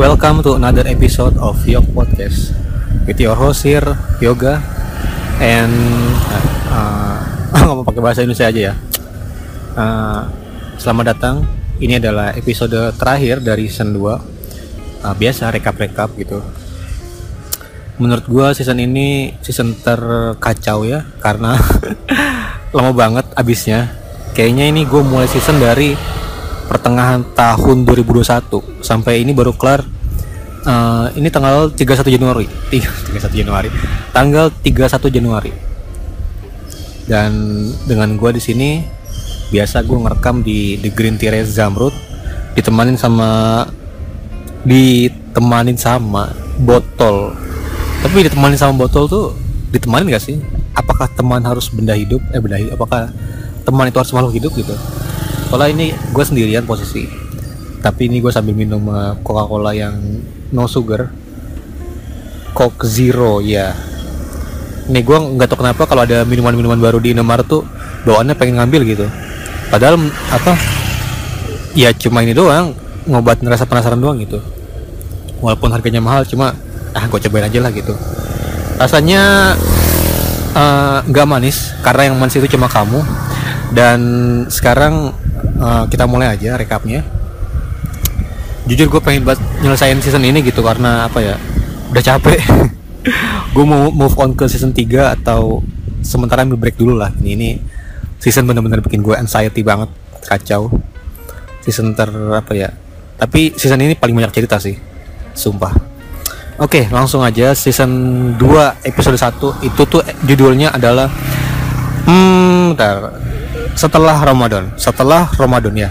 Welcome to another episode of Yok Podcast with your host here Yoga and uh, ngomong pakai bahasa Indonesia aja ya. Uh, selamat datang. Ini adalah episode terakhir dari season 2. Uh, biasa rekap-rekap gitu. Menurut gua season ini season terkacau ya karena lama banget abisnya. Kayaknya ini gue mulai season dari pertengahan tahun 2021 sampai ini baru kelar uh, ini tanggal 31 Januari. 31 Januari. Tanggal 31 Januari. Dan dengan gua di sini biasa gue ngerekam di The Green Terrace Zamrud. Ditemanin sama ditemanin sama botol. Tapi ditemanin sama botol tuh ditemanin gak sih? Apakah teman harus benda hidup? Eh benda hidup apakah teman itu harus makhluk hidup gitu? Soalnya ini gue sendirian posisi. Tapi ini gue sambil minum uh, Coca Cola yang no sugar Coke Zero ya nih gue nggak tau kenapa kalau ada minuman-minuman baru di Indomaret tuh bawaannya pengen ngambil gitu. Padahal apa ya cuma ini doang ngobatin rasa penasaran doang gitu. Walaupun harganya mahal cuma ah gue cobain aja lah gitu. Rasanya nggak uh, manis karena yang manis itu cuma kamu. Dan sekarang uh, kita mulai aja rekapnya jujur gue pengen buat nyelesain season ini gitu karena apa ya udah capek. Gue mau move on ke season 3 atau sementara ambil break dulu lah. Ini, ini season bener-bener bikin gue anxiety banget kacau. Season ter apa ya tapi season ini paling banyak cerita sih sumpah. Oke langsung aja season 2 episode 1 itu tuh judulnya adalah hmm bentar. Setelah Ramadan. Setelah Ramadan ya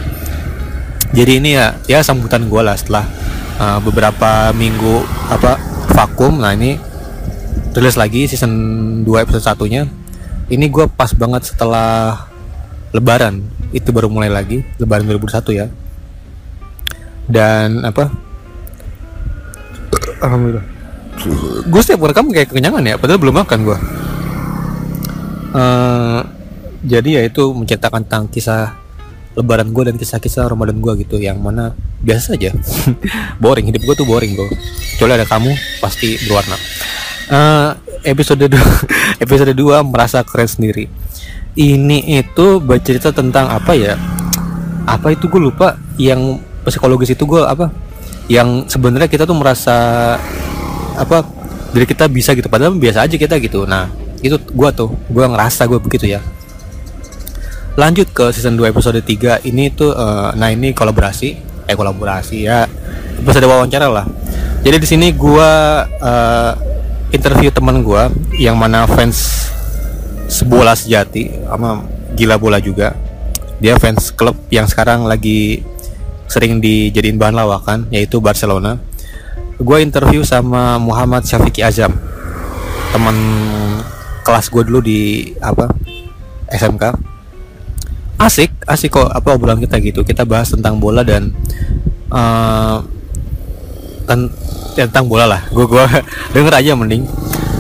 jadi ini ya ya sambutan gue lah setelah uh, beberapa minggu apa vakum. Nah ini rilis lagi season 2 episode satunya. Ini gue pas banget setelah Lebaran. Itu baru mulai lagi Lebaran 2001 ya. Dan apa? Alhamdulillah. Gue setiap rekam kayak kekenyangan ya padahal belum makan gue uh, jadi ya itu menceritakan tentang kisah lebaran gue dan kisah-kisah Ramadan gue gitu yang mana biasa aja. Boring hidup gue tuh boring bro. Kecuali ada kamu pasti berwarna. Uh, episode 2 episode 2 merasa keren sendiri. Ini itu bercerita tentang apa ya? Apa itu gue lupa. Yang psikologis itu gue apa? Yang sebenarnya kita tuh merasa apa diri kita bisa gitu. Padahal biasa aja kita gitu. Nah itu gue tuh gue ngerasa gue begitu ya lanjut ke season 2 episode 3 ini tuh uh, nah ini kolaborasi. Eh kolaborasi ya. Episode wawancara lah. Jadi di sini gua uh, interview teman gua yang mana fans sebola sejati sama gila bola juga. Dia fans klub yang sekarang lagi sering dijadiin bahan lawakan yaitu Barcelona. Gue interview sama Muhammad Syafiqi Azam. Teman kelas gue dulu di apa SMK asik asik kok apa obrolan kita gitu. Kita bahas tentang bola dan uh, ten tentang bola lah. Gue gue denger aja mending.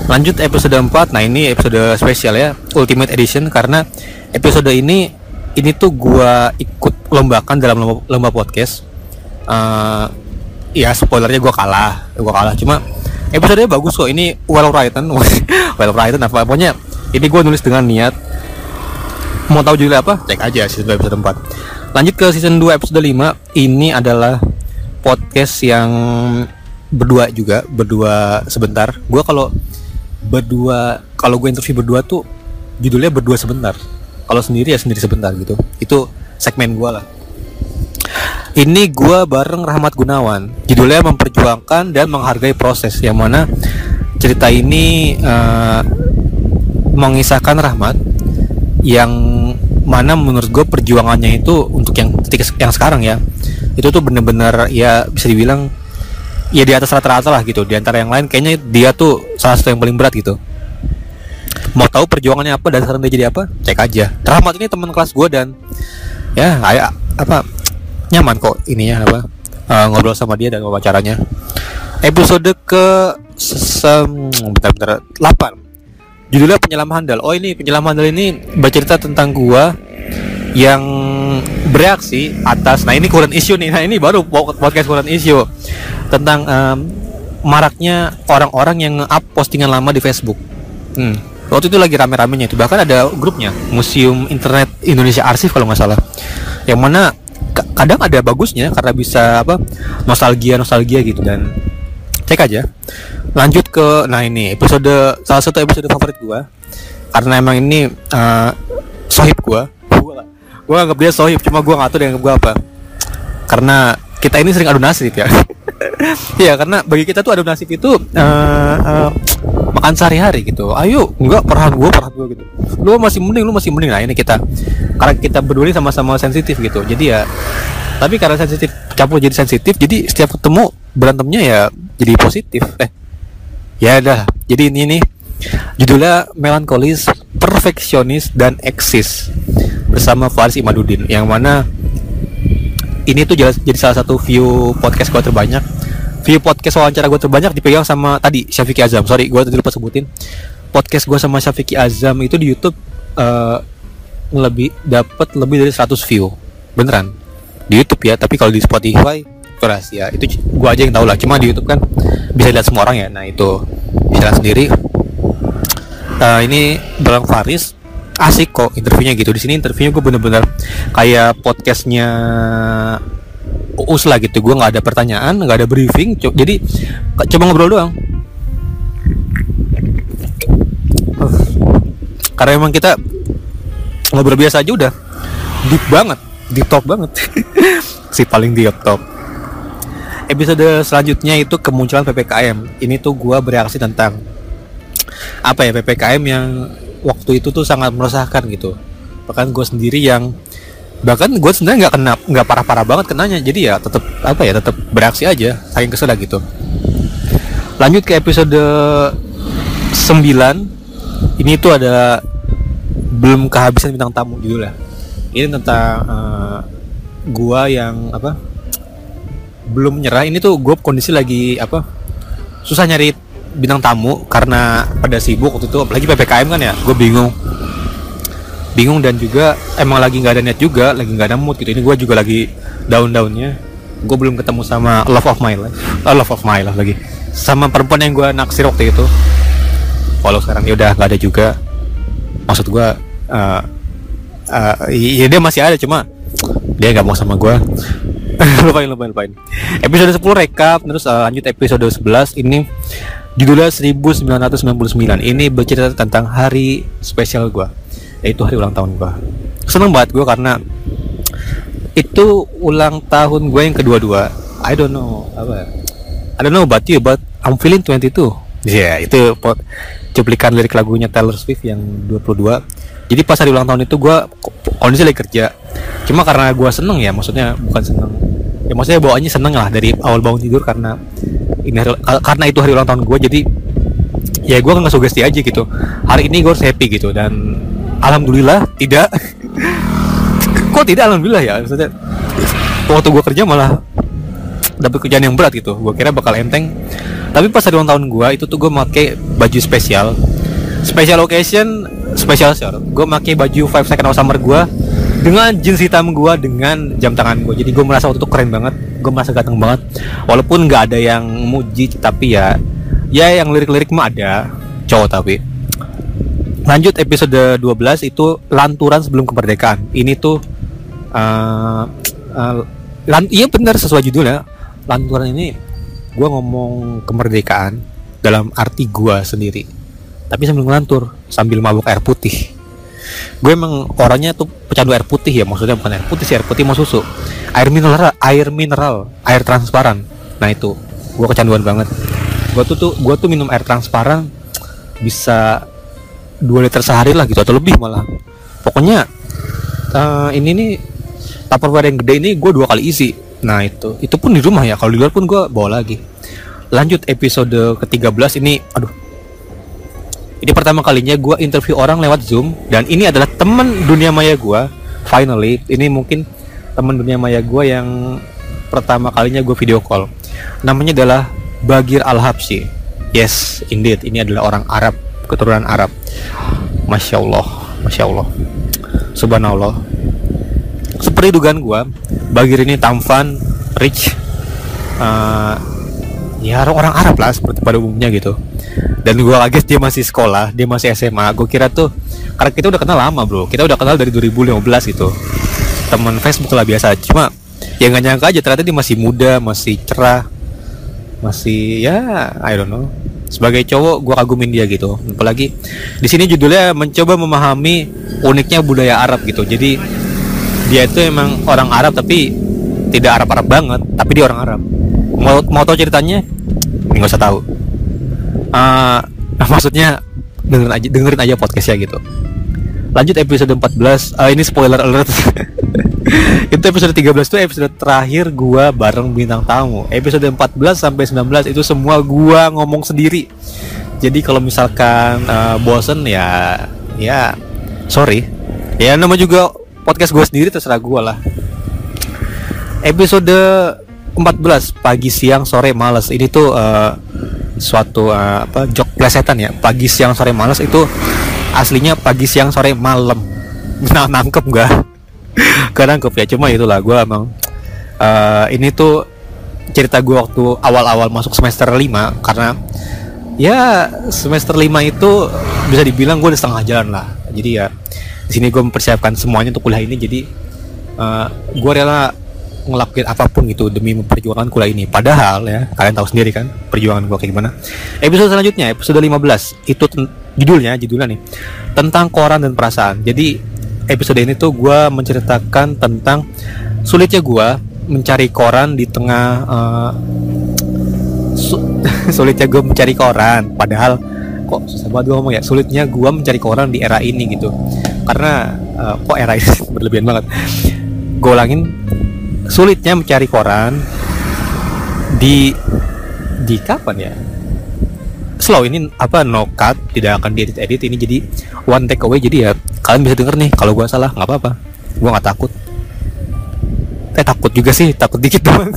Lanjut episode 4 nah ini episode spesial ya. Ultimate edition. Karena episode ini ini tuh gue ikut lombakan dalam lomba, lomba podcast. Uh, ya spoilernya gue kalah. Gue kalah. Cuma episodenya bagus kok. Ini well written well written apa? Pokoknya ini gue nulis dengan niat mau tahu judulnya apa? Cek aja season 2 episode 4 lanjut ke season 2 episode 5 ini adalah podcast yang berdua juga berdua sebentar. Gue kalau berdua kalau gue interview berdua tuh judulnya berdua sebentar. Kalau sendiri ya sendiri sebentar gitu. Itu segmen gue lah. Ini gue bareng Rahmat Gunawan. Judulnya memperjuangkan dan menghargai proses yang mana cerita ini uh, mengisahkan Rahmat yang mana menurut gue perjuangannya itu untuk yang ketika yang sekarang ya itu tuh bener-bener ya bisa dibilang ya di atas rata-rata lah gitu. Di antara yang lain kayaknya dia tuh salah satu yang paling berat gitu. Mau tahu perjuangannya apa dan sekarang dia jadi apa? Cek aja. Rahmat ini teman kelas gue dan ya kayak apa nyaman kok ininya apa uh, ngobrol sama dia dan wawancaranya. Episode ke sesem bentar-bentar 8 judulnya penyelam handal oh ini penyelam handal ini bercerita tentang gua yang bereaksi atas nah ini current issue nih nah ini baru podcast current issue tentang um, maraknya orang-orang yang nge-up postingan lama di Facebook. Hmm. Waktu itu lagi rame-ramenya itu bahkan ada grupnya Museum Internet Indonesia Arsip kalau nggak salah. Yang mana kadang ada bagusnya karena bisa apa nostalgia nostalgia gitu dan cek aja. Lanjut ke nah ini episode salah satu episode favorit gua karena emang ini uh, sohib gua. Gua gua anggap dia sohib cuma gua nggak tahu dia gua apa. Karena kita ini sering adu nasib ya. Iya karena bagi kita tuh adu nasib itu uh, uh, makan sehari-hari gitu. Ayo, enggak perhan gue perhan gue gitu. Lu masih mending, lu masih mending. Nah ini kita karena kita berdua sama-sama sensitif gitu. Jadi ya, tapi karena sensitif campur jadi sensitif, jadi setiap ketemu berantemnya ya jadi positif. Eh, ya udah. Jadi ini nih judulnya melankolis, perfeksionis dan eksis bersama Faris Imadudin yang mana ini tuh jadi salah satu view podcast gue terbanyak. View podcast wawancara gue terbanyak dipegang sama tadi Syafiqi Azam. Sorry gue tadi lupa sebutin. Podcast gue sama Syafiqi Azam itu di YouTube uh, lebih dapat lebih dari 100 view. Beneran. Di YouTube ya tapi kalau di Spotify keras ya itu gue aja yang tahu lah. Cuma di YouTube kan bisa lihat semua orang ya. Nah itu bisa lihat sendiri. Uh, ini Bang Faris. Asik kok interviewnya gitu. Di sini interviewnya gue bener-bener kayak podcastnya Uus lah gitu. Gue nggak ada pertanyaan nggak ada briefing. Co jadi coba ngobrol doang. Karena emang kita ngobrol biasa aja udah deep banget deep talk banget. Si paling deep talk episode selanjutnya itu kemunculan ppkm ini tuh gue bereaksi tentang apa ya ppkm yang waktu itu tuh sangat meresahkan gitu. Bahkan gue sendiri yang bahkan gue sebenarnya nggak kena nggak parah-parah banget kenanya. Jadi ya tetap apa ya tetap bereaksi aja saking kesel gitu. Lanjut ke episode 9 ini tuh ada belum kehabisan bintang tamu judulnya. Ini tentang uh, gua yang apa belum menyerah ini tuh gue kondisi lagi apa susah nyari bintang tamu karena pada sibuk waktu itu apalagi ppkm kan ya gue bingung. Bingung dan juga emang lagi nggak ada net juga lagi nggak ada mood gitu. Ini gue juga lagi daun daunnya gue belum ketemu sama love of my life oh, love of my life lagi. Sama perempuan yang gue naksir waktu itu. Walau sekarang dia udah nggak ada juga. Maksud gue uh, uh, ya dia masih ada cuma dia nggak mau sama gue lupain lupain lupain episode 10 rekap terus uh, lanjut episode 11 ini Judulnya 1999. Ini bercerita tentang hari spesial gue, yaitu hari ulang tahun gue. Seneng banget gue karena itu ulang tahun gue yang kedua-dua. I don't know apa. Ya. I don't know about you, but I'm feeling 22. Ya, yeah, itu cuplikan lirik lagunya Taylor Swift yang 22. Jadi pas hari ulang tahun itu gue kondisi lagi kerja. Cuma karena gue seneng ya, maksudnya bukan seneng. Ya maksudnya bawaannya seneng lah dari awal bangun tidur karena ini hari, karena itu hari ulang tahun gue jadi ya gue nggak sugesti aja gitu hari ini gue harus happy gitu dan alhamdulillah tidak kok tidak alhamdulillah ya maksudnya waktu gue kerja malah dapet kerjaan yang berat gitu gue kira bakal enteng tapi pas hari ulang tahun gue itu tuh gue pakai baju spesial. Special occasion special sir gue pakai baju five second of summer gue dengan jeans hitam gue dengan jam tangan gue jadi gue merasa waktu itu keren banget. Gue merasa ganteng banget. Walaupun nggak ada yang muji tapi ya ya yang lirik-lirik mah ada. Cowok tapi. Lanjut episode 12 itu lanturan sebelum kemerdekaan. Ini tuh uh, uh, lan iya benar sesuai judulnya. Lanturan ini gue ngomong kemerdekaan dalam arti gue sendiri tapi sambil ngelantur sambil mabuk air putih. Gue emang orangnya tuh pecandu air putih ya maksudnya bukan air putih sih air putih mau susu. Air mineral air mineral air transparan. Nah itu gue kecanduan banget. Gue tuh tuh gue tuh minum air transparan bisa dua liter sehari lah gitu atau lebih malah. Pokoknya uh, ini nih tupperware yang gede ini gue dua kali isi nah itu itu pun di rumah ya kalau di luar pun gue bawa lagi lanjut episode ke-13 ini aduh ini pertama kalinya gue interview orang lewat Zoom dan ini adalah teman dunia maya gue. Finally, ini mungkin teman dunia maya gue yang pertama kalinya gue video call. Namanya adalah Bagir Al Habsyi. Yes, indeed, ini adalah orang Arab, keturunan Arab. Masya Allah, masya Allah, subhanallah. Seperti dugaan gue, Bagir ini tampan, rich, uh, ya orang Arab lah seperti pada umumnya gitu. Dan gue kaget dia masih sekolah dia masih SMA gue kira tuh karena kita udah kenal lama bro. Kita udah kenal dari 2015 gitu. Teman Facebook lah biasa. Cuma ya nggak nyangka aja ternyata dia masih muda masih cerah masih ya I don't know. Sebagai cowok gue kagumin dia gitu. Apalagi di sini judulnya mencoba memahami uniknya budaya Arab gitu. Jadi dia itu emang orang Arab tapi tidak Arab Arab banget tapi dia orang Arab. Mau mau tahu ceritanya? Nggak usah tahu. Uh, maksudnya dengerin aja dengerin aja podcastnya gitu. Lanjut episode 14 uh, ini spoiler alert. Itu episode 13 itu episode terakhir gua bareng bintang tamu. Episode 14 sampai 19 itu semua gua ngomong sendiri. Jadi kalau misalkan uh, bosen ya ya sorry. Ya nama juga podcast gue sendiri terserah gua lah. Episode 14 pagi siang sore males. Ini tuh uh, suatu uh, apa jok plesetan ya. Pagi siang sore males itu aslinya pagi siang sore malam. Nah nangkep gak gak nangkep ya cuma itulah gue emang uh, ini tuh cerita gue waktu awal-awal masuk semester 5 karena ya semester 5 itu bisa dibilang gue udah setengah jalan lah. Jadi ya sini gue mempersiapkan semuanya untuk kuliah ini jadi uh, gue rela ngelakuin apa pun gitu demi memperjuangkan kuliah ini. Padahal ya kalian tahu sendiri kan perjuangan gue kayak gimana. Episode selanjutnya episode 15 itu judulnya judulnya nih tentang koran dan perasaan. Jadi episode ini tuh gue menceritakan tentang sulitnya gue mencari koran di tengah uh, su sulitnya gue mencari koran. Padahal kok susah banget gue ngomong ya sulitnya gue mencari koran di era ini gitu karena uh, kok era ini berlebihan banget. Gue ulangin sulitnya mencari koran di di kapan ya? Slow ini apa no cut tidak akan diedit edit ini. Jadi one take away jadi ya kalian bisa denger nih kalau gua salah nggak apa-apa. Gua nggak takut. Eh takut juga sih takut dikit doang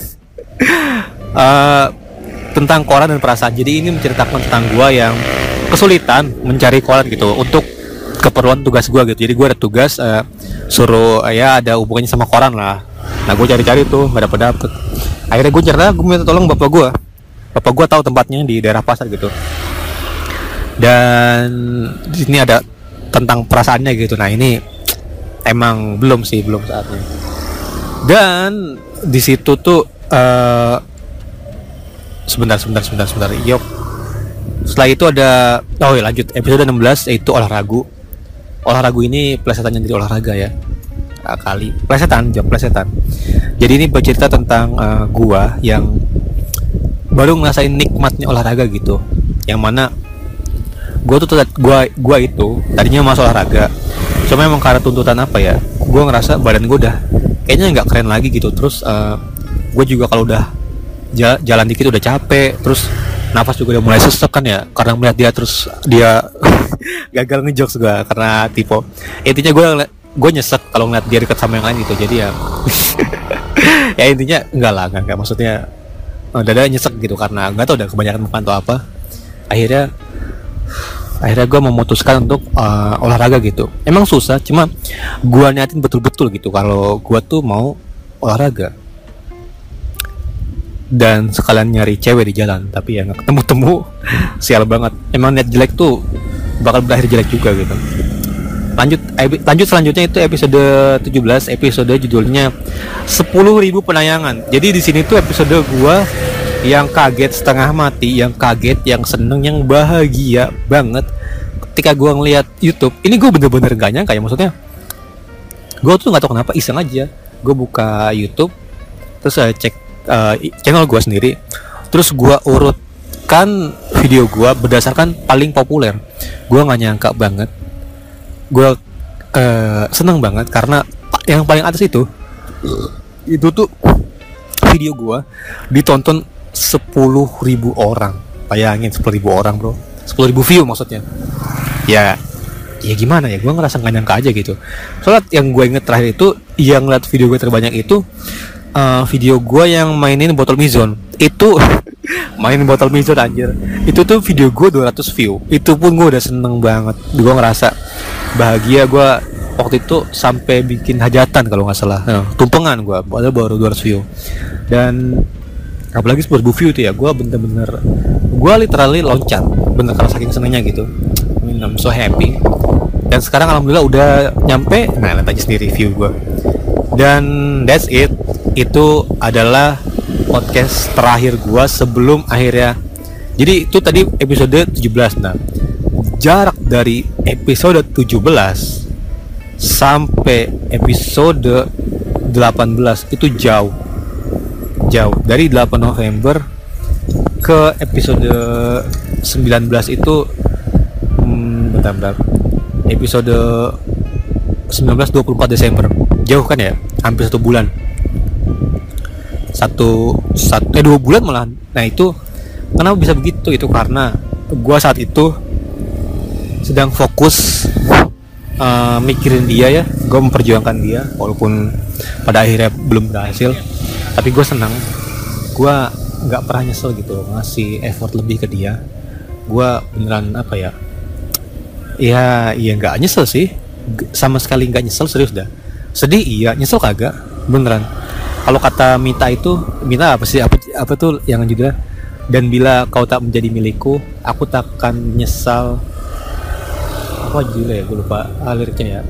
uh, tentang koran dan perasaan. Jadi ini menceritakan tentang gua yang kesulitan mencari koran gitu. Untuk keperluan tugas gua gitu. Jadi gua ada tugas uh, suruh uh, ya ada hubungannya sama koran lah. Nah gue cari-cari tuh nggak dapet dapet akhirnya gue cerita gue minta tolong bapak gue bapak gue tahu tempatnya di daerah pasar gitu. Dan di sini ada tentang perasaannya gitu. Nah ini emang belum sih belum saatnya. Dan di situ tuh uh, sebentar sebentar sebentar sebentar. Yuk setelah itu ada oh ya lanjut. Episode 16 yaitu olahraga olahraga ini pelesetannya dari olahraga ya. Uh, kali plesetan jam plesetan. Jadi ini bercerita tentang uh, gua yang baru ngerasain nikmatnya olahraga gitu. Yang mana gua tuh gua gua itu tadinya masuk olahraga. Cuma emang karena tuntutan apa ya? Gua ngerasa badan gua udah kayaknya nggak keren lagi gitu. Terus uh, gua juga kalau udah jalan dikit udah capek. Terus nafas juga udah mulai sesek kan ya karena melihat dia terus dia gagal ngejokes juga karena tipe. Intinya gue gue nyesek kalau ngeliat dia deket sama yang lain gitu jadi ya ya intinya enggak lah enggak, enggak. maksudnya oh, dada nyesek gitu karena nggak tau udah kebanyakan makan atau apa. Akhirnya akhirnya gue memutuskan untuk uh, olahraga gitu. Emang susah cuma gue niatin betul-betul gitu kalau gue tuh mau olahraga dan sekalian nyari cewek di jalan tapi ya nggak ketemu-temu. Sial banget. Emang niat jelek tuh bakal berakhir jelek juga gitu. Lanjut lanjut selanjutnya itu episode 17 episode judulnya 10.000 penayangan jadi di sini tuh episode gua yang kaget setengah mati yang kaget yang seneng yang bahagia banget. Ketika gua ngeliat YouTube ini gue bener-bener gak nyangka ya maksudnya. Gue tuh nggak tahu kenapa iseng aja. Gue buka YouTube terus saya cek uh, channel gue sendiri terus gue urutkan video gue berdasarkan paling populer. Gue nggak nyangka banget. Gue uh, seneng banget karena yang paling atas itu itu tuh video gue ditonton sepuluh ribu orang. Bayangin sepuluh ribu orang bro. Sepuluh ribu view maksudnya. Ya ya gimana ya? Gue ngerasa gak nyangka aja gitu. Soalnya yang gue inget terakhir itu yang lihat video gue terbanyak itu uh, video gue yang mainin botol mizon. Itu mainin botol mizon anjir. Itu tuh video gue 200 view. Itu pun gue udah seneng banget. Gue ngerasa bahagia gue waktu itu sampai bikin hajatan kalau nggak salah. Nah, tumpengan gue padahal baru 200 view. Dan apalagi 10 ribu view itu ya gue bener-bener gue literally loncat. Bener karena saking senengnya gitu. I mean, I'm so happy. Dan sekarang alhamdulillah udah nyampe. Nah lihat aja sendiri view gue dan that's it itu adalah podcast terakhir gue sebelum akhirnya. Jadi itu tadi episode 17 nah jarak dari episode 17 sampai episode 18 itu jauh. Jauh. Dari 8 November ke episode 19 itu hmm, bentar bentar. Episode 19 24 Desember. Jauh kan ya? Hampir satu bulan satu satu eh dua bulan malah nah itu kenapa bisa begitu? Itu karena gua saat itu sedang fokus uh, mikirin dia ya. Gue memperjuangkan dia walaupun pada akhirnya belum berhasil. Tapi gue senang. Gue nggak pernah nyesel gitu ngasih effort lebih ke dia. Gue beneran apa ya? Ya iya nggak nyesel sih. Sama sekali nggak nyesel serius dah. Sedih iya. Nyesel kagak? Beneran kalau kata Mita itu Mita apa sih? Apa apa tuh yang juga dan bila kau tak menjadi milikku aku takkan menyesal. Apa judulnya ya? Gue lupa ah, liriknya ya.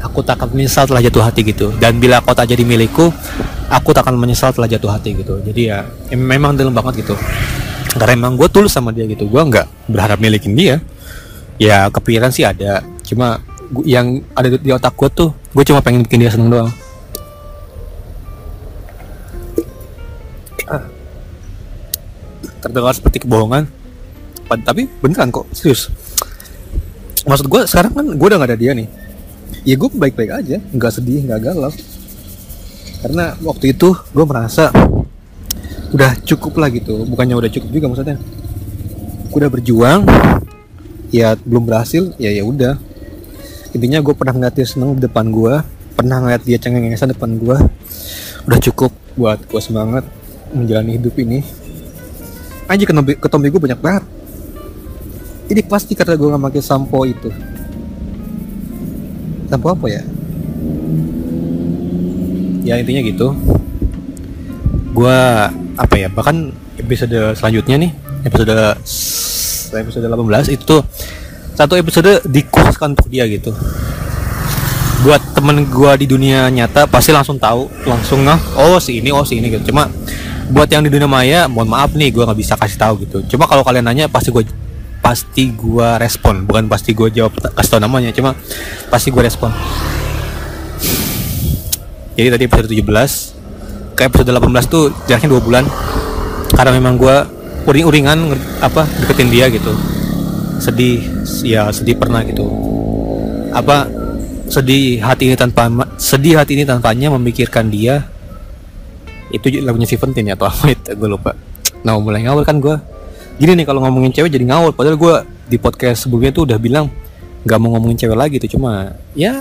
Aku tak akan menyesal telah jatuh hati gitu. Dan bila kau tak jadi milikku aku tak akan menyesal telah jatuh hati gitu. Jadi ya em memang dalam banget gitu. Karena emang gue tulus sama dia gitu. Gue nggak berharap milikin dia. Ya kepikiran sih ada. Cuma yang ada di otak gue tuh gue cuma pengen bikin dia seneng doang terdengar seperti kebohongan. Tapi beneran kok serius. Maksud gue sekarang kan gue udah gak ada dia nih. Ya gue baik-baik aja nggak sedih nggak galau. Karena waktu itu gue merasa udah cukup lah gitu. Bukannya udah cukup juga maksudnya. Gue udah berjuang ya belum berhasil ya ya udah. Intinya gue pernah ngeliat dia seneng di depan gue pernah ngeliat dia cengengesan depan gue udah cukup buat gue semangat menjalani hidup ini aja ketombe, ketombe gue banyak banget. Ini pasti karena gue gak pakai sampo itu. Sampo apa ya? Ya intinya gitu. Gue apa ya bahkan episode selanjutnya nih episode episode 18 itu satu episode dikhususkan untuk dia gitu. Buat temen gue di dunia nyata pasti langsung tahu langsung nggak oh si ini oh si ini gitu. Cuma buat yang di dunia maya mohon maaf nih gue nggak bisa kasih tahu gitu. Cuma kalau kalian nanya pasti gue pasti gua respon. Bukan pasti gua jawab kasih tau namanya cuma pasti gua respon. Jadi tadi episode 17 ke episode 18 tuh jaraknya dua bulan. Karena memang gua uring-uringan apa deketin dia gitu. Sedih ya sedih pernah gitu. Apa sedih hati ini tanpa sedih hati ini tanpanya memikirkan dia itu lagunya Seventeen ya atau apa itu? Gue lupa. Nah mulai ngawal kan gue gini nih kalau ngomongin cewek jadi ngawur. Padahal gue di podcast sebelumnya tuh udah bilang nggak mau ngomongin cewek lagi tuh. Cuma ya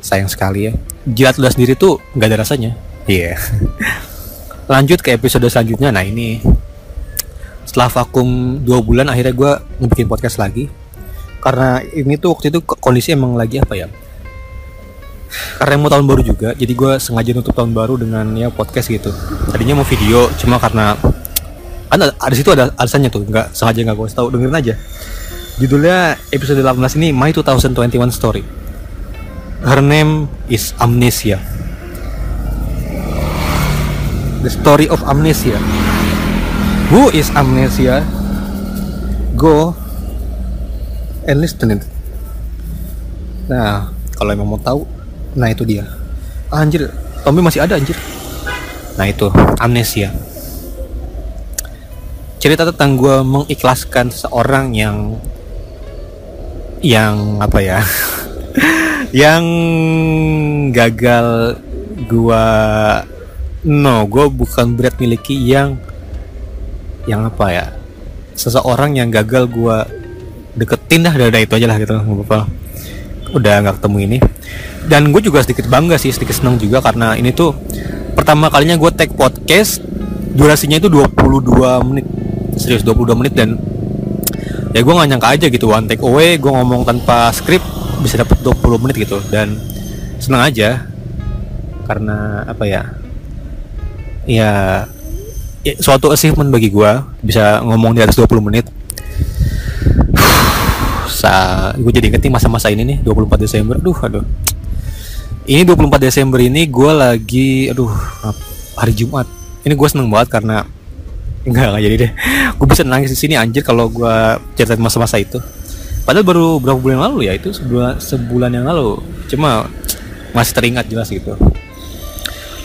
sayang sekali ya. Jilat udah sendiri tuh nggak ada rasanya. Iya. Yeah. lanjut ke episode selanjutnya. Nah ini. Setelah vakum dua bulan akhirnya gue ngebikin podcast lagi. Karena ini tuh waktu itu kondisi emang lagi apa ya karena mau tahun baru juga jadi gue sengaja nutup tahun baru dengan ya podcast gitu. Tadinya mau video cuma karena kan ada, ada situ ada alasannya tuh nggak sengaja nggak gue tahu. Dengerin aja. Judulnya episode 18 ini My 2021 Story. Her name is Amnesia. The story of amnesia. Who is amnesia? Go and listen it. Nah kalau emang mau tahu nah itu dia. Anjir. Tommy masih ada anjir. Nah itu. Amnesia. Cerita tentang gue mengikhlaskan seorang yang yang apa ya? Yang gagal gue no gue bukan berat miliki yang yang apa ya? Seseorang yang gagal gue deketin dah dari itu aja lah gitu. Apa udah nggak ketemu ini. Dan gue juga sedikit bangga sih sedikit senang juga karena ini tuh pertama kalinya gue take podcast durasinya itu 22 menit. Serius 22 menit dan ya gue gak nyangka aja gitu one take away gue ngomong tanpa skrip bisa dapet 20 menit gitu. Dan senang aja karena apa ya? Ya, ya suatu achievement bagi gue bisa ngomong di atas 20 menit sa gue jadi inget nih masa-masa ini nih 24 Desember. Aduh aduh. Ini 24 Desember ini gue lagi aduh hari Jumat. Ini gue seneng banget karena enggak enggak jadi deh. Gue bisa nangis di sini anjir kalau gue ceritain masa-masa itu. Padahal baru berapa bulan lalu ya itu? Sebulan sebulan yang lalu. Cuma masih teringat jelas gitu.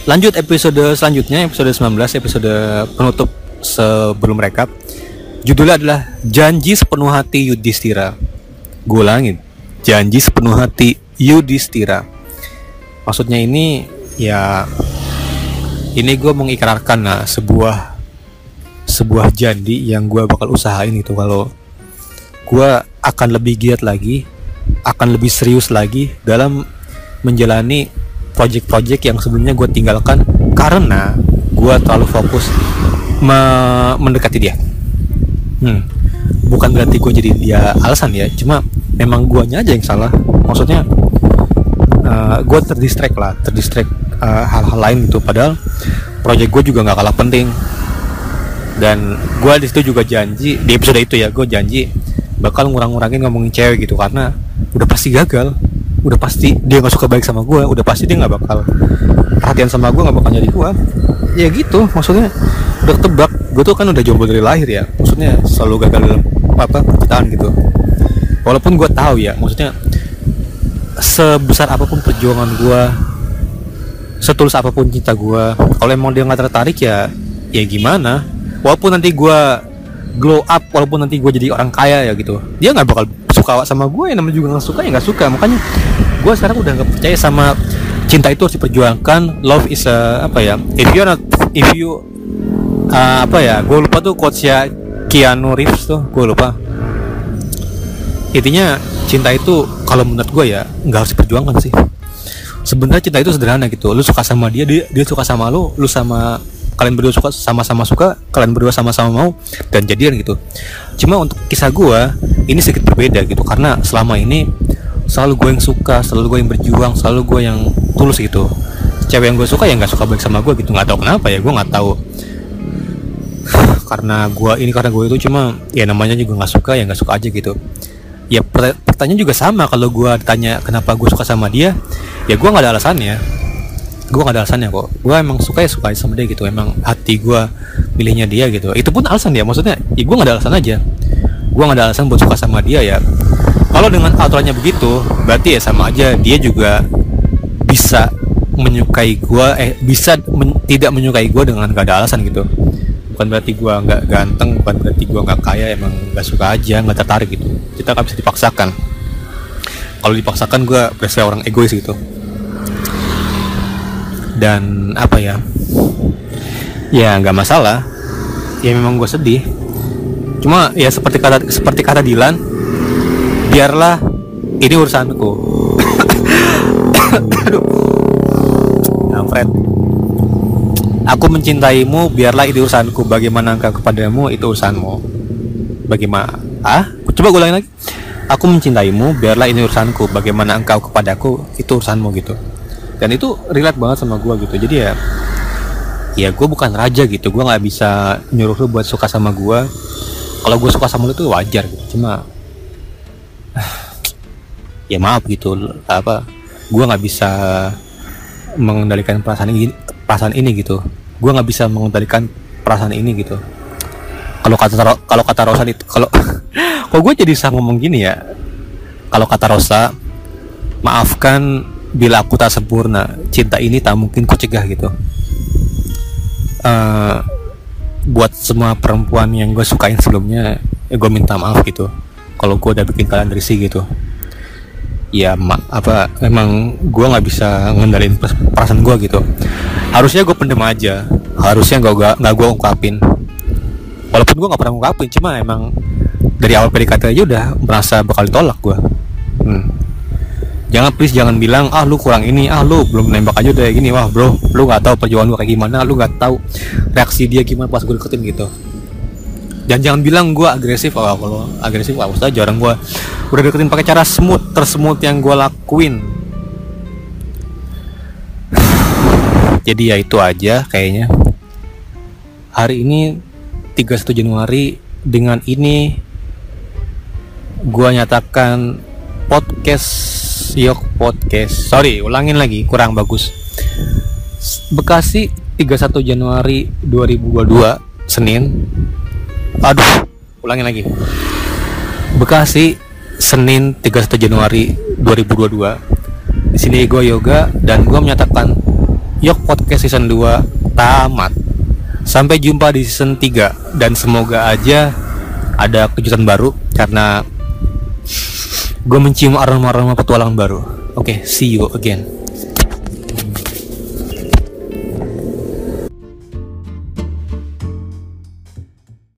Lanjut episode selanjutnya episode 19 episode penutup sebelum rekap. Judulnya adalah janji sepenuh hati Yudhistira gue ulangin. Janji sepenuh hati Yudhistira maksudnya ini ya ini gue mengikrarkan nah sebuah sebuah janji yang gue bakal usahain itu kalau gue akan lebih giat lagi akan lebih serius lagi dalam menjalani project-project yang sebelumnya gue tinggalkan karena gue terlalu fokus me mendekati dia. Hmm. Bukan berarti gue jadi dia alasan ya cuma memang guanya aja yang salah. Maksudnya uh, eh, gue terdistract lah terdistract uh, hal-hal lain gitu. Padahal project gue juga nggak kalah penting. Dan gue di situ juga janji di episode itu ya gue janji bakal ngurang-ngurangin ngomongin cewek gitu. Karena udah pasti gagal udah pasti dia nggak suka baik sama gue udah pasti dia nggak bakal perhatian sama gue nggak bakal nyari gue ya gitu maksudnya udah tebak gue tuh kan udah jomblo dari lahir ya. Maksudnya selalu gagal dalam apa percintaan gitu walaupun gue tahu ya maksudnya sebesar apa pun perjuangan gue setulus apa pun cinta gue kalau emang dia nggak tertarik ya ya gimana? Walaupun nanti gue glow up walaupun nanti gue jadi orang kaya ya gitu dia nggak bakal suka sama gue yang namanya juga nggak suka ya nggak suka. Makanya gue sekarang udah nggak percaya sama cinta itu harus diperjuangkan. Love is a apa ya if you not if you uh, apa ya gue lupa tuh quotes ya Keanu Reeves tuh gue lupa intinya cinta itu kalau menurut gue ya nggak harus diperjuangkan sih. Sebenarnya cinta itu sederhana gitu. Lu suka sama dia dia, dia suka sama lu lu sama kalian berdua suka sama-sama suka kalian berdua sama-sama mau dan jadian gitu. Cuma untuk kisah gue ini sedikit berbeda gitu. Karena selama ini selalu gue yang suka selalu gue yang berjuang selalu gue yang tulus gitu. Cewek yang gue suka ya nggak suka baik sama gue gitu. Nggak tahu kenapa ya gue nggak tahu. Karena gue ini karena gue itu cuma ya namanya juga nggak suka ya nggak suka aja gitu ya pertanyaan juga sama kalau gue ditanya kenapa gue suka sama dia ya gue nggak ada alasannya. Gue gak ada alasannya kok. Gue emang suka ya suka sama dia gitu. Emang hati gue pilihnya dia gitu. Itu pun alasan dia. Maksudnya ya gue gak ada alasan aja. Gue gak ada alasan buat suka sama dia ya. Kalau dengan aturannya begitu berarti ya sama aja. Dia juga bisa menyukai gue eh bisa men tidak menyukai gue dengan gak ada alasan gitu bukan berarti gue nggak ganteng bukan berarti gue nggak kaya emang nggak suka aja nggak tertarik gitu. Kita nggak bisa dipaksakan. Kalau dipaksakan gue berasa orang egois gitu. Dan apa ya? Ya nggak masalah. Ya memang gue sedih. Cuma ya seperti kata seperti kata Dilan biarlah ini urusanku. Aduh. Fred Aku mencintaimu, biarlah itu urusanku. Bagaimana engkau kepadamu, itu urusanmu. Bagaimana? Ah? Coba gue lagi. Aku mencintaimu, biarlah ini urusanku. Bagaimana engkau kepadaku, itu urusanmu gitu. Dan itu relate banget sama gue gitu. Jadi ya, ya gue bukan raja gitu. Gue nggak bisa nyuruh lu buat suka sama gue. Kalau gue suka sama lu tuh wajar gitu. Cuma, ya maaf gitu. Apa? Gue nggak bisa mengendalikan perasaan ini perasaan ini gitu. Gue nggak bisa mengendalikan perasaan ini gitu. Kalau kata kalau kata Rosa itu kalau kok gue jadi bisa ngomong gini ya? Kalau kata Rosa maafkan bila aku tak sempurna. Cinta ini tak mungkin ku cegah gitu. Uh, buat semua perempuan yang gue sukain sebelumnya ya gue minta maaf gitu. Kalau gue udah bikin kalian risih gitu ya ma apa emang gue nggak bisa ngendalin perasaan gue gitu. Harusnya gue pendem aja. Harusnya gak nggak gue ungkapin. Walaupun gue nggak pernah ungkapin cuma emang dari awal PDKT aja udah merasa bakal ditolak gue hmm. jangan please jangan bilang ah lu kurang ini ah lu belum nembak aja udah gini. Wah bro lu nggak tahu perjuangan gue kayak gimana lu nggak tahu reaksi dia gimana pas gue deketin gitu dan jangan bilang gue agresif oh, kalau agresif awas aja jarang gue udah deketin pakai cara smooth tersemut yang gue lakuin jadi ya itu aja kayaknya hari ini 31 Januari dengan ini gua nyatakan podcast Yok Podcast. Sorry, ulangin lagi, kurang bagus. Bekasi 31 Januari 2022 Senin. Aduh, ulangin lagi. Bekasi Senin 31 Januari 2022. Di sini gue Yoga dan gue menyatakan Yok Podcast season 2 tamat. Sampai jumpa di season 3 dan semoga aja ada kejutan baru karena gue mencium aroma-aroma petualangan baru. Oke, okay, see you again.